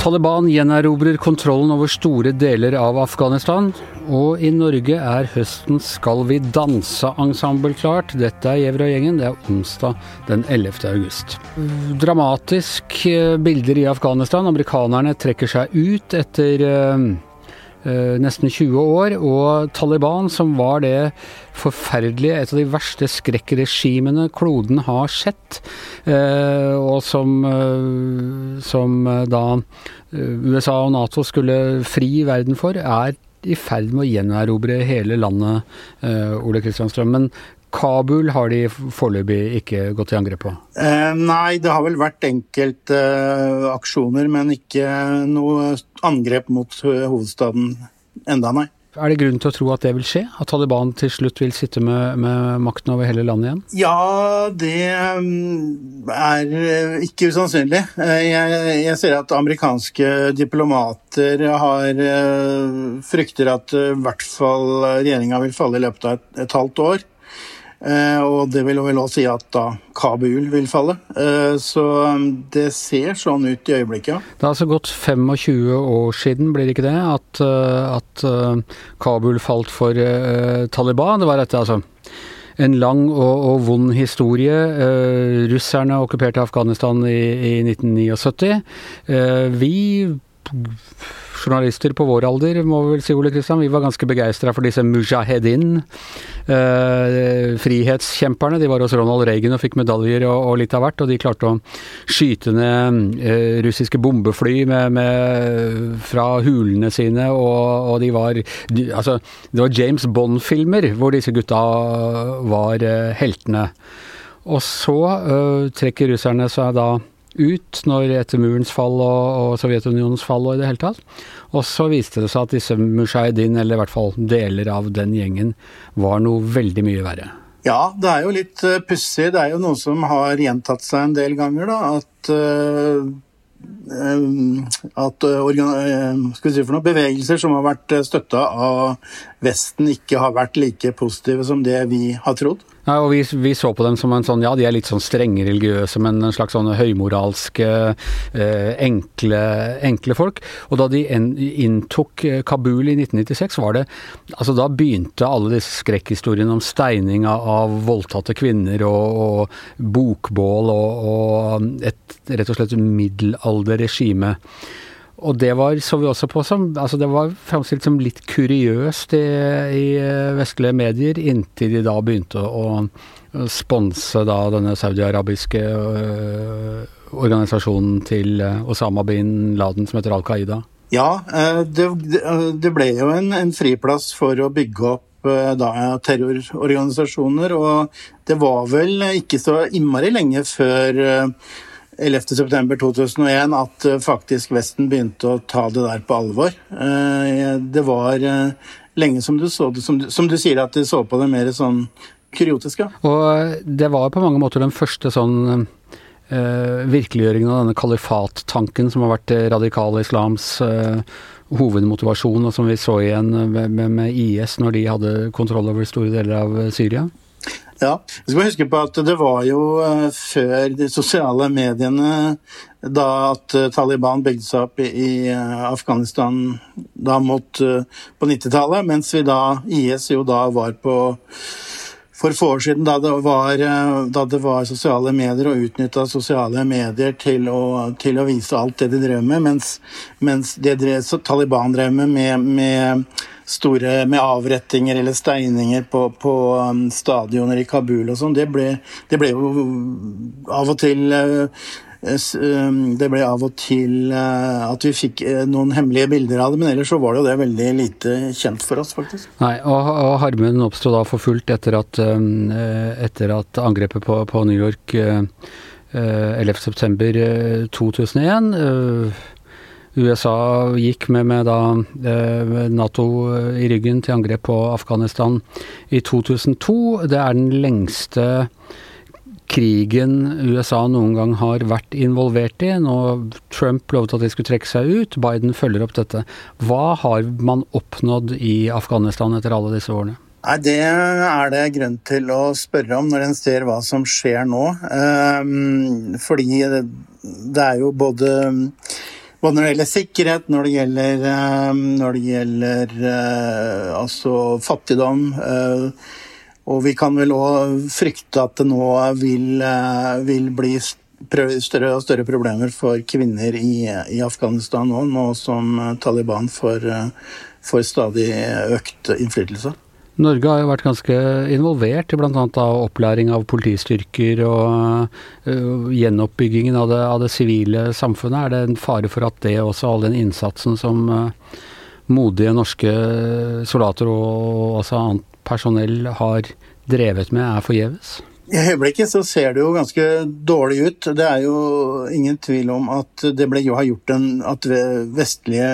Taliban gjenerobrer kontrollen over store deler av Afghanistan. Og i Norge er høstens Skal vi danse-ensemble klart. Dette er Jevra gjengen. Det er onsdag den 11. august. Dramatisk eh, bilder i Afghanistan. Amerikanerne trekker seg ut etter uh, nesten 20 år. Og Taliban, som var det forferdelige, et av de verste skrekkregimene kloden har sett, uh, og som, som da USA og Nato skulle fri verden for, er i ferd med å gjenerobre hele landet, Ole Kristian Strøm. Men Kabul har de foreløpig ikke gått i angrep på? Eh, nei, det har vel vært enkelte eh, aksjoner, men ikke noe angrep mot hovedstaden enda, nei. Er det grunn til å tro at det vil skje? At Taliban til slutt vil sitte med, med makten over hele landet igjen? Ja, det mm, er eh, ikke usannsynlig. Eh, jeg, jeg ser at amerikanske diplomater har frykter at i hvert fall regjeringa vil falle i løpet av et, et halvt år. Eh, og det vil vel også si at da Kabul vil falle. Eh, så um, det ser sånn ut i øyeblikket, ja. Det har altså gått 25 år siden, blir det ikke det, at, eh, at Kabul falt for Taliban? Det var dette, altså en lang og, og vond historie. Russerne okkuperte Afghanistan i, i 1979. Eh, vi journalister på vår alder, må vi vel si, Ole Kristian, vi var ganske begeistra for disse mujahedin, eh, frihetskjemperne. De var hos Ronald Reagan og fikk medaljer og, og, litt av hvert, og de klarte å skyte ned eh, russiske bombefly med, med, fra hulene sine, og, og de var de, Altså, det var James Bond-filmer hvor disse gutta var eh, heltene. Og så uh, trekker russerne seg da ut når etter murens fall og, og, Sovjetunionens fall og i det hele tatt. Og så viste det seg at disse mujahedin, eller i hvert fall deler av den gjengen, var noe veldig mye verre. Ja, det er jo litt uh, pussig. Det er jo noe som har gjentatt seg en del ganger, da. At uh, at vi si noe, bevegelser som har vært støtta av Vesten, ikke har vært like positive som det vi har trodd. Ja, og vi, vi, så på dem som en sånn, ja de er litt sånn strenge religiøse, men en slags sånn høymoralske, eh, enkle, enkle, folk. Og da de inntok eh, Kabul i 1996, var det Altså da begynte alle disse skrekkhistoriene om steining av voldtatte kvinner og, og bokbål og, og et rett og slett middelalderregime. Og det var, så vi også på som altså Det var framstilt som litt kuriøst i, i, vestlige medier, inntil de da begynte å, å sponse da denne saudiarabiske øh, organisasjonen til øh, Osama bin Laden som heter Al Qaida. Ja, det, det ble jo en, en, friplass for å bygge opp da, terrororganisasjoner, og det var vel ikke så innmari lenge før 11.9.2001 at eh, faktisk Vesten begynte å ta det der på alvor. Eh, det var eh, lenge som du så det, som du, som du sier, at de så på det mer sånn kuriotisk. Og det var på mange måter den første sånn Uh, virkeliggjøringen av denne kalifattanken som har vært radikal islams uh, hovedmotivasjon, og som vi så igjen med, med, med, IS når de hadde kontroll over store deler av Syria? Ja, vi skal huske på at det var jo eh, før de sosiale mediene da at eh, Taliban bygde seg opp i eh, Afghanistan da mot på 90-tallet, mens vi da IS jo da var på for få år siden, da det var, da det var sosiale medier, og utnytta sosiale medier til å, til å, vise alt det de drev med, mens, mens det drev, Taliban drev med, med store med avrettinger eller steininger på, på um, stadioner i Kabul og sånn, det, det, ble jo av og til uh, um, det ble av og til uh, at vi fikk uh, noen hemmelige bilder av det, men ellers så var det jo det veldig lite kjent for oss, faktisk. Nei, og, og harmen oppsto da for fullt etter at, um, etter at angrepet på, på New York 11.9.2001 USA gikk med, med da, eh, Nato i ryggen til angrep på Afghanistan i 2002. Det er den lengste krigen USA noen gang har vært involvert i. Nå Trump lovet at de skulle trekke seg ut, Biden følger opp dette. Hva har man oppnådd i Afghanistan etter alle disse årene? Nei, Det er det grunn til å spørre om når en ser hva som skjer nå. Ehm, fordi det er jo både både når det gjelder sikkerhet, når det gjelder, ehm, når det gjelder eh, altså fattigdom eh, Og vi kan vel òg frykte at det nå vil, eh, vil bli større og større problemer for kvinner i, i Afghanistan nå, nå som Taliban får, får stadig økt innflytelse. Norge har jo vært ganske involvert i bl.a. opplæring av politistyrker og uh, gjenoppbyggingen av det, av det, sivile samfunnet. Er det en fare for at det også, all den innsatsen som uh, modige norske soldater og også annet personell har drevet med, er forgjeves? I øyeblikket så ser det jo ganske dårlig ut. Det er jo ingen tvil om at det ble, har gjort en, at vestlige,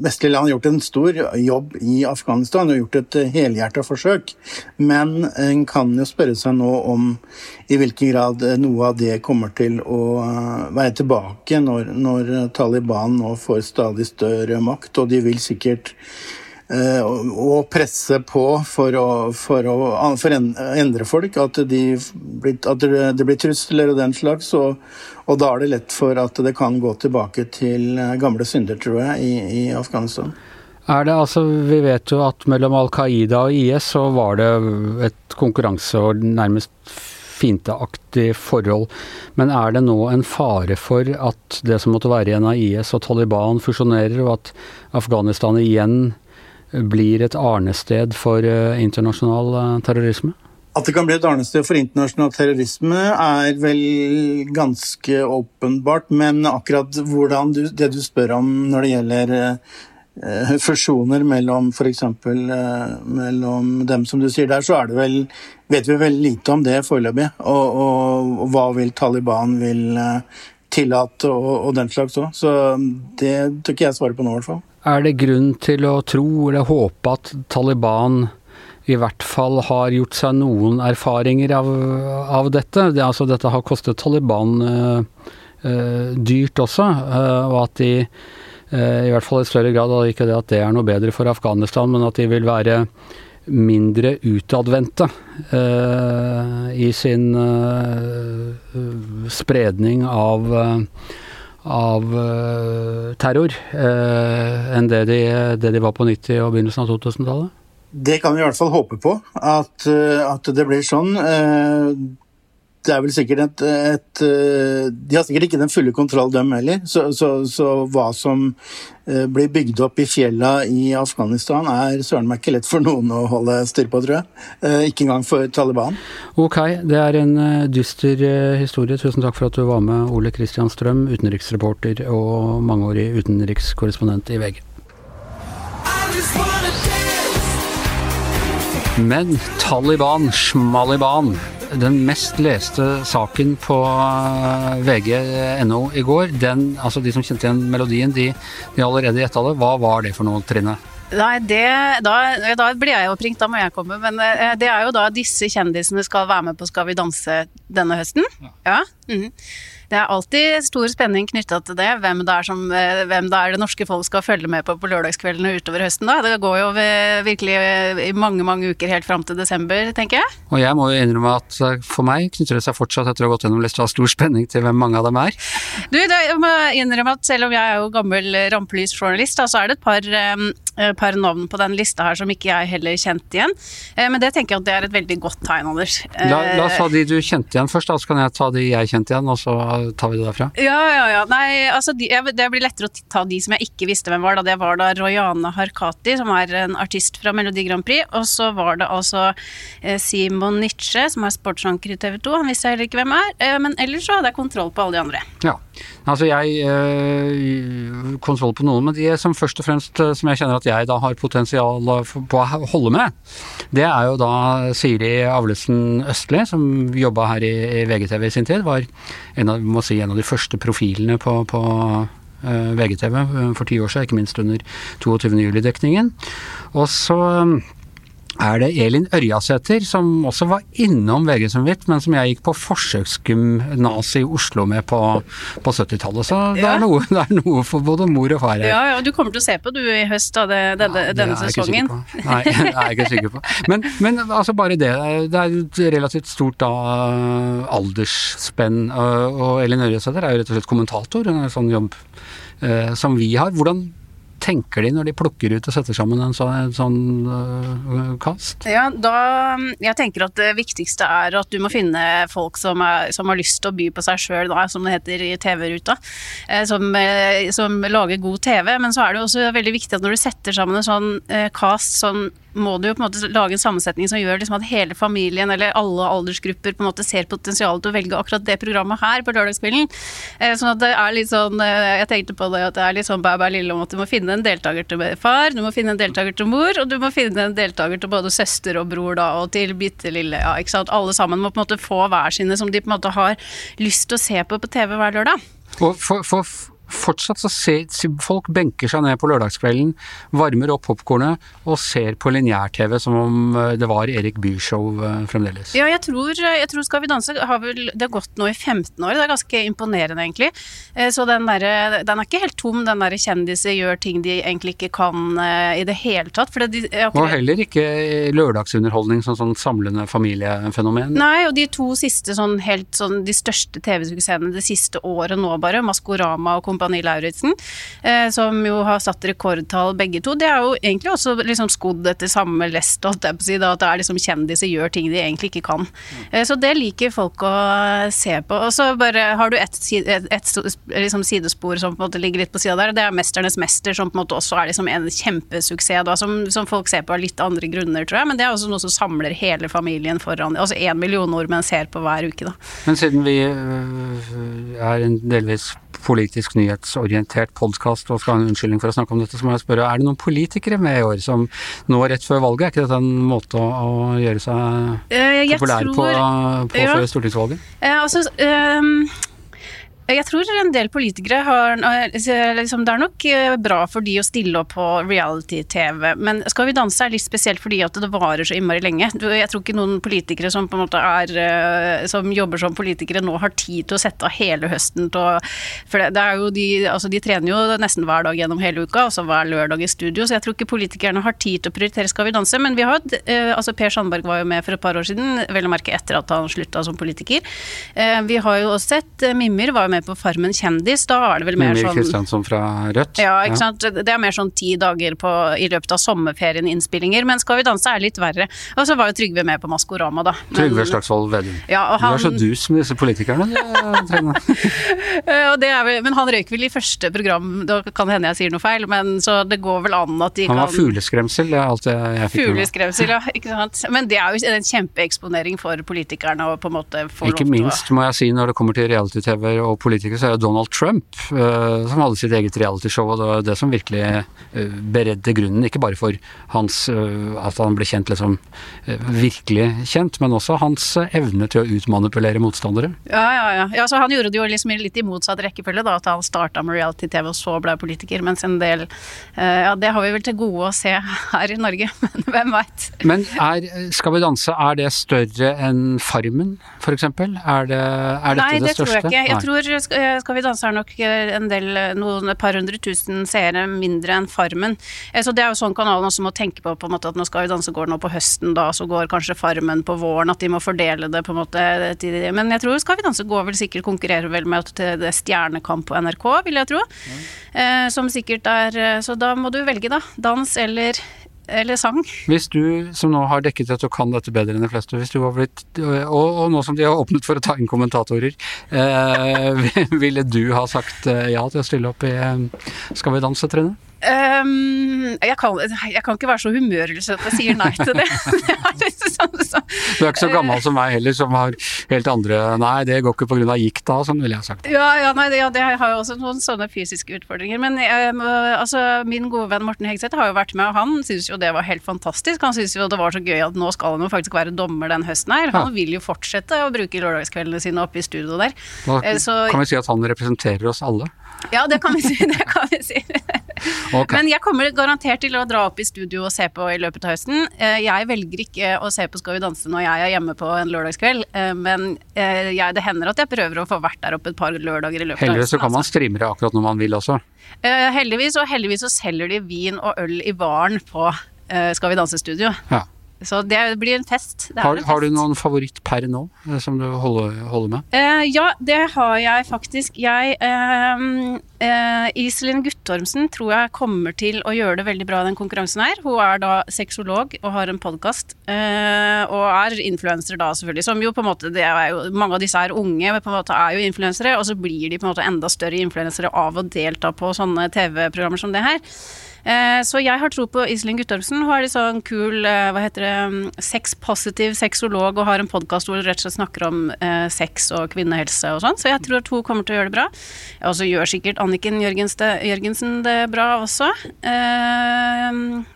vestlige land har gjort en stor jobb i Afghanistan og gjort et helhjerta forsøk. Men en kan jo spørre seg nå om i hvilken grad noe av det kommer til å være tilbake når, når Taliban nå får stadig større makt, og de vil sikkert Eh, og presse på for å, for å for endre folk. At, de, at, det blir trusler og den slags. Og, og, da er det lett for at det kan gå tilbake til gamle synder, tror jeg, i, i Afghanistan. Er det altså, Vi vet jo at mellom Al Qaida og IS så var det et konkurranse- og nærmest fiendeaktig forhold. Men er det nå en fare for at det som måtte være igjen av IS og Taliban fusjonerer, og at Afghanistan igjen blir et arnested for eh, internasjonal eh, terrorisme? At det kan bli et arnested for internasjonal terrorisme er vel ganske åpenbart, men akkurat hvordan du, det du spør om når det gjelder eh, fusjoner mellom f.eks. Mellom dem som du sier der, så er det vel vet vi veldig lite om det foreløpig. Og, og, og, hva vil Taliban vil tillate og, og, den slags òg. Så det tør ikke jeg svare på nå, i hvert fall. Er det grunn til å tro eller håpe at Taliban i hvert fall har gjort seg noen erfaringer av, av dette? Det, altså, dette har kostet Taliban uh, uh, dyrt også, uh, og at de i hvert fall i større grad, og ikke det at det er noe bedre for Afghanistan, men at de vil være mindre utadvendte i sin spredning av av uh, terror uh, enn det de, det de, var på 90- og begynnelsen av 2000-tallet? Det kan vi i hvert fall håpe på, at, uh, at det blir sånn det er vel sikkert et, et, De har sikkert ikke den fulle kontroll, dem heller. Så, så, så hva som eh, blir bygd opp i fjella i Afghanistan, er søren meg ikke lett for noen å holde styr på, tror jeg. Eh, ikke engang for Taliban. Ok, det er en dyster historie. Tusen takk for at du var med, Ole Kristian Strøm, utenriksreporter og mangeårig utenrikskorrespondent i VG. Men Taliban, Schmaliban den mest leste saken på eh, vg.no i går, den, altså de som kjente igjen melodien, de, de allerede gjetta det. Hva var det for noe, Trine? Nei, det, da, da, blir jeg oppringt, da må jeg komme. Men eh, det er jo da disse kjendisene skal være med på Skal vi danse denne høsten. Ja. ja. Mm. Det er alltid stor spenning knytta til det, hvem det, er som, eh, hvem det er det norske folk skal følge med på på lørdagskveldene utover høsten. da. Det går jo virkelig i mange mange uker helt fram til desember, tenker jeg. Og jeg må jo innrømme at eh, for meg knytter det seg fortsatt etter å ha gått gjennom lista stor spenning til hvem mange av dem er. Du, jeg må innrømme at selv om jeg er jo gammel rampelysjournalist, så er det et par, eh, par, navn på den lista her som ikke jeg heller kjente igjen. Men det tenker jeg at det er et veldig godt tegn, Anders. La, la oss ta de du kjente igjen først, da, så kan jeg ta de jeg kjente igjen. og så tar vi det derfra? Ja, ja, ja. Nei, altså de, det blir lettere å ta de som jeg ikke visste hvem var. Da. Det var da Royane Harkati, som er en artist fra Melodi Grand Prix. Og så var det altså eh, Simon Nitsche, som er sportsanker i TV 2. Han visste jeg heller ikke hvem er. Eh, men ellers så hadde jeg kontroll på alle de andre. Ja. Altså jeg øh, kontroll på noen, men de som først og fremst som jeg kjenner at jeg da har potensial på å holde med, det er jo da Siri Avlesen Østli, som jobba her i, i VGTV i sin tid. Var en av, må si, en av de første profilene på, på øh, VGTV for ti år siden, ikke minst under 22. juli-dekningen. Og så er det Elin Ørjasæter, som også var innom VG som vidt, men som jeg gikk på forsøksgymnas i Oslo med på, på 70-tallet. Så det, Ja. er noe, det er noe for både mor og far her. Ja, ja, du kommer til å se på du i høst, da, det, denne, Ja, det denne er sesongen. Nei, det er jeg ikke sikker på. Men, men altså bare det. Det er et relativt stort da, aldersspenn. Og Elin Ørjasæter er jo rett og slett kommentator, en sånn jobb eh, som vi har. Hvordan tenker de når de plukker ut og setter sammen en sånn, en sånn øh, kast? Ja, da, jeg tenker at det viktigste er at du må finne folk som, er, som har lyst til å by på seg sjøl, som det heter i TV-ruta. eh, Som, eh, som lager god TV. Men så er det også veldig viktig at når du setter sammen en sånn eh, cast, sånn må du jo på en måte lage en sammensetning som gjør liksom at hele familien eller alle aldersgrupper på en måte ser potensialet til å velge akkurat det programmet her på lørdagskvelden. Eh, Sånn at det er litt sånn eh, Jeg tenkte på det at det er litt sånn bæ bæ lille om at du må finne en deltaker til far, du må finne en deltaker til mor, og du må finne en deltaker til både søster og bror da, og til bitte lille Ja, ikke sant. Alle sammen må på en måte få hver sine som de på en måte har lyst til å se på på TV hver lørdag. Og for, for, fortsatt så ser folk benker seg ned på lørdagskvelden, varmer opp popkornet og ser på lineær-TV som om øh, det var Erik Bye-show øh, fremdeles. Ja, jeg tror, jeg tror Skal vi danse har vel Det har gått nå i 15 år. Det er ganske imponerende, egentlig. Eh, Så den, derre- den er ikke helt tom, den derre kjendiser gjør ting de egentlig ikke kan eh, i det hele tatt. De, Og heller ikke lørdagsunderholdning som sånn samlende familiefenomen. Nei, og de to siste sånn helt sånn de største TV-suksessene det siste året nå bare, Maskorama og Kompani Lauritzen, eh, som jo har satt rekordtall begge to, det er jo egentlig også liksom skodd etter samme lest, holdt jeg på å si, da, at det er liksom kjendiser gjør ting de egentlig ikke kan. Eh, så det liker folk å se på. Og så bare har du et, si- et, et liksom sidespor som på en måte ligger litt på sida der, det er 'Mesternes mester', som på en måte også er liksom en kjempesuksess, da, som, som folk ser på av litt andre grunner, tror jeg, men det er også noe som samler hele familien foran Altså én million nordmenn ser på hver uke, da. Men siden vi øh, er en delvis politisk nyhetsorientert podkast og skal ha en unnskyldning for å snakke om dette, så må jeg spørre, er det noen politikere med i år som nå rett før valget, er ikke dette en måte å, gjøre seg Eh, populær på, tror- på ja. før stortingsvalget? Eh, altså, ehm, jeg tror en del politikere har eh, liksom, Det er nok eh, bra for de å stille opp på reality-TV, men Skal vi danse er litt spesielt fordi at det varer så innmari lenge. Jeg tror ikke noen politikere som på en måte er eh, Som jobber som politikere nå har tid til å sette av hele høsten til å For det, det er jo de Altså, de trener jo nesten hver dag gjennom hele uka, altså hver lørdag i studio, så jeg tror ikke politikerne har tid til å prioritere Skal vi danse, men vi har Altså, Per Sandberg var jo med for et par år siden, vel å merke etter at han slutta som politiker. Vi har jo også sett Mimmer var jo med på Farmen kjendis, da er det vel mer sånn Kristiansson fra Rødt. ja, ikke sant. Det er mer sånn ti dager på, i løpet av sommerferien innspillinger, men Skal vi danse er litt verre. Og så var jo Trygve med på Maskorama, da. Men- Trygve Slagsvold Vedum. Ja, han, Du er så dus med disse politikerne. Trine. Eh, er men han røyk vel i første program, da kan det hende jeg sier noe feil, men så det går vel an at de Han var kan fugleskremsel, det er alt jeg, jeg fikk med. Fugleskremsel, ja. Ikke sant. Men det er jo en kjempeeksponering for politikerne å på en måte få Ikke minst, må jeg si, når det kommer til reality-TV og politikere, så er det Donald Trump eh, som hadde sitt eget realityshow, og det var det som virkelig eh, beredde grunnen, ikke bare for hans eh, at han ble kjent liksom virkelig kjent, men også hans evne til å utmanipulere motstandere. Ja, ja, ja. ja så han gjorde det jo liksom litt i motsatt rekkefølge, da. At han starta med reality-TV og så ble politiker. Mens en del Ja, det har vi vel til gode å se her i Norge, men hvem veit. Men er Skal vi danse, er det større enn Farmen, eksempel? Er, det, er dette Nei, det, det tror jeg ikke. Jeg Nei. Tror eh, Skal vi danse har nok eh, en del, noen et par hundre tusen seere mindre enn Farmen. Eh, Så det er jo sånn kanalen også må tenke på, på en måte at nå Skal vi danse går nå på høsten, da så går kanskje Farmen på våren, at de må fordele det på en måte Men jeg tror Skal vi danse går vel sikkert konkurrerer vel med at det er Stjernekamp på NRK, vil jeg tro. Mm. Som sikkert er eh, Så da må du velge, da. Dans eller, eller sang. Hvis du som nå har dekket dette og kan dette bedre enn de fleste, hvis du var blitt, og, og nå som de har åpnet for å ta inn kommentatorer, eh, ville du ha sagt eh, ja til å stille opp i eh, Skal vi danse, Trine? Ehm, jeg, kan, jeg kan ikke være så humørløs at jeg sier nei til det. Det er sånn- så- Du er ikke så gammel som meg heller, som har helt andre Nei, det går ikke pga. gikk da, sånn ville jeg sagt. Ja, ja, nei, det, ja, det har jo også noen sånne fysiske utfordringer. Men um, altså, min gode venn Morten Hegseth har jo vært med, og han syns jo det var helt fantastisk. Han syns jo det var så gøy at nå skal han jo faktisk være dommer den høsten her. Han vil jo fortsette å bruke lørdagskveldene sine oppe i studio der. Da Eh, så- kan vi si at han representerer oss alle. Ja, det kan vi si. Det kan vi si. okay. Men jeg kommer garantert til å dra opp i studio og se på i løpet av høsten. Eh, Jeg velger ikke å se på Skal vi danse når jeg er hjemme på en lørdagskveld, eh, men eh, jeg, det hender at jeg prøver å få vært der oppe et par lørdager i løpet av høsten. Heldigvis så kan man streame det akkurat når man vil også. altså. Heldigvis, og heldigvis så selger de vin og øl i baren på Skal vi danse-studio. Ja. Så det blir en fest. Det Har, en har du noen favoritt per nå, eh, som du holder, holder med? Eh, ja, det har jeg faktisk. Jeg eh, eh, Iselin Guttormsen tror jeg kommer til å gjøre det veldig bra i den konkurransen her. Hun er da sexolog og har en podkast. Eh, og er influenser da, selvfølgelig. Som jo på en måte det jo, Mange av disse er unge, men på en måte er jo influensere. Og så blir de på en måte enda større influensere av å delta på sånne TV-programmer som det her. Eh, Så jeg har tro på Iselin Guttormsen. Hun er litt sånn kul, eh, hva heter det, mm, sex-positiv sexolog og har en podkast hvor hun rett og slett snakker om eh, sex og kvinnehelse og sånn. Så jeg tror at hun kommer til å gjøre det bra. Og så gjør sikkert Anniken Jørgensen det bra også.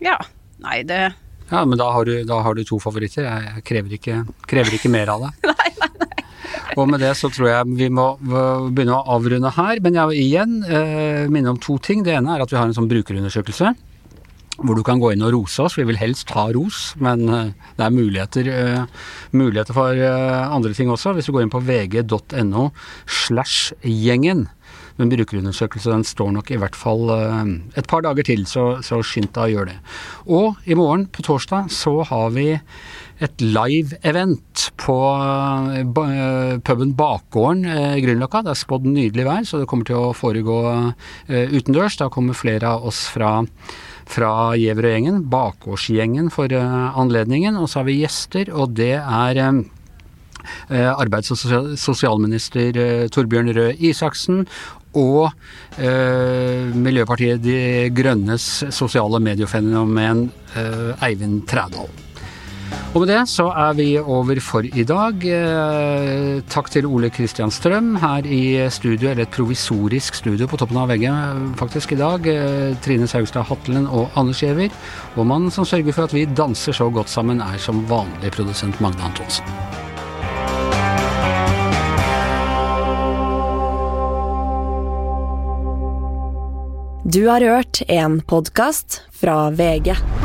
Ja. Nei, det Ja, men da har du, da har du to favoritter. Jeg krever, ikke, krever ikke mer av deg. Og med det så tror jeg vi må begynne å avrunde her. Men jeg vil igjen eh, minne om to ting. Det ene er at vi har en sånn brukerundersøkelse. Hvor du kan gå inn og rose oss. Vi vil helst ha ros, men eh, det er muligheter, eh, muligheter for eh, andre ting også. Hvis du går inn på vg.no slash gjengen. Men brukerundersøkelse den står nok i hvert fall et par dager til, så, så skynd deg å gjøre det. Og i morgen, på torsdag, så har vi et live-event på eh, eh, puben Bakgården eh, Grünerløkka. Det er spådd nydelig vær, så det kommer til å foregå utendørs. Da kommer flere av oss fra fra Giæver og gjengen, Bakgårdsgjengen for anledningen. Og så har vi gjester, og det er arbeids- og sosialminister Torbjørn Røe Isaksen og eh, Miljøpartiet De Grønnes sosiale mediefenomen eh, Eivind Trædal. Og med det så er vi over for i dag. Eh, takk til Ole Kristian Strøm her i studio, eller et provisorisk studio på toppen av veggen eh, faktisk i dag. Eh, Trine Saugstad Hatlen og Anders Giæver. Og mannen som sørger for at vi danser så godt sammen, er som vanlig produsent Magne Antonsen. Du har hørt en podkast fra VG.